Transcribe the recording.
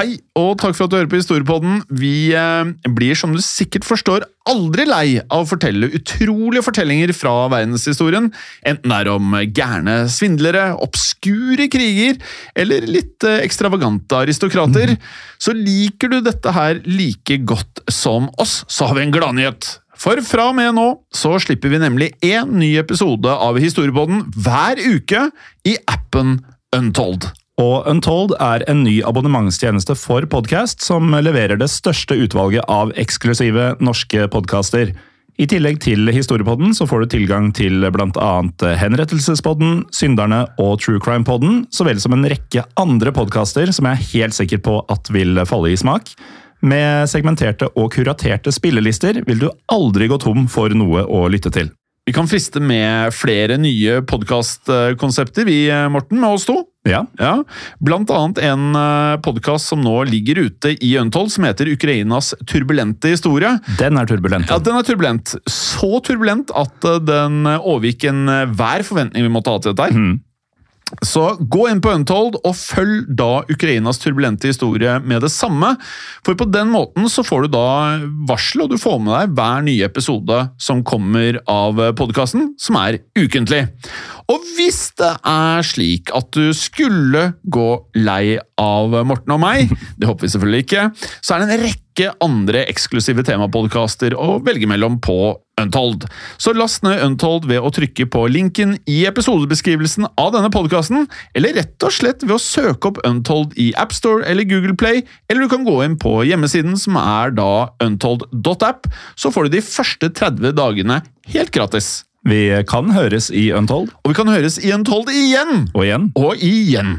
Hei, og takk for at du hører på Historiepodden. Vi eh, blir, som du sikkert forstår, aldri lei av å fortelle utrolige fortellinger fra verdenshistorien, enten det er om gærne svindlere, obskure kriger eller litt eh, ekstravagante aristokrater. Så liker du dette her like godt som oss, så har vi en gladnyhet. For fra og med nå så slipper vi nemlig én ny episode av Historiepodden hver uke i appen Untold. Og Untold er en ny abonnementstjeneste for podkast som leverer det største utvalget av eksklusive norske podkaster. I tillegg til Historiepodden så får du tilgang til bl.a. Henrettelsespodden, Synderne og True Crime-podden, så vel som en rekke andre podkaster som jeg er helt sikker på at vil falle i smak. Med segmenterte og kuraterte spillelister vil du aldri gå tom for noe å lytte til. Vi kan friste med flere nye podkastkonsepter, vi, Morten, med oss to. Ja, Ja, Blant annet en podkast som nå ligger ute i Untold, som heter Ukrainas turbulente historie. den er turbulent. Ja, Den er turbulent. Så turbulent at eh, den overgikk enhver forventning vi måtte ha til dette. her. Så gå inn på Untold og følg da Ukrainas turbulente historie med det samme. For på den måten så får du da varsel, og du får med deg hver nye episode som kommer av podkasten, som er ukentlig. Og hvis det er slik at du skulle gå lei av Morten og meg, det håper vi selvfølgelig ikke, så er det en rekke andre eksklusive temapodkaster å velge mellom på Untold. Så last ned Untold ved å trykke på linken i episodebeskrivelsen av denne podkasten, eller rett og slett ved å søke opp Untold i AppStore eller Google Play, eller du kan gå inn på hjemmesiden som er da untold.app, så får du de første 30 dagene helt gratis. Vi kan høres i Untold, Og vi kan høres i Untold igjen! og igjen Og igjen!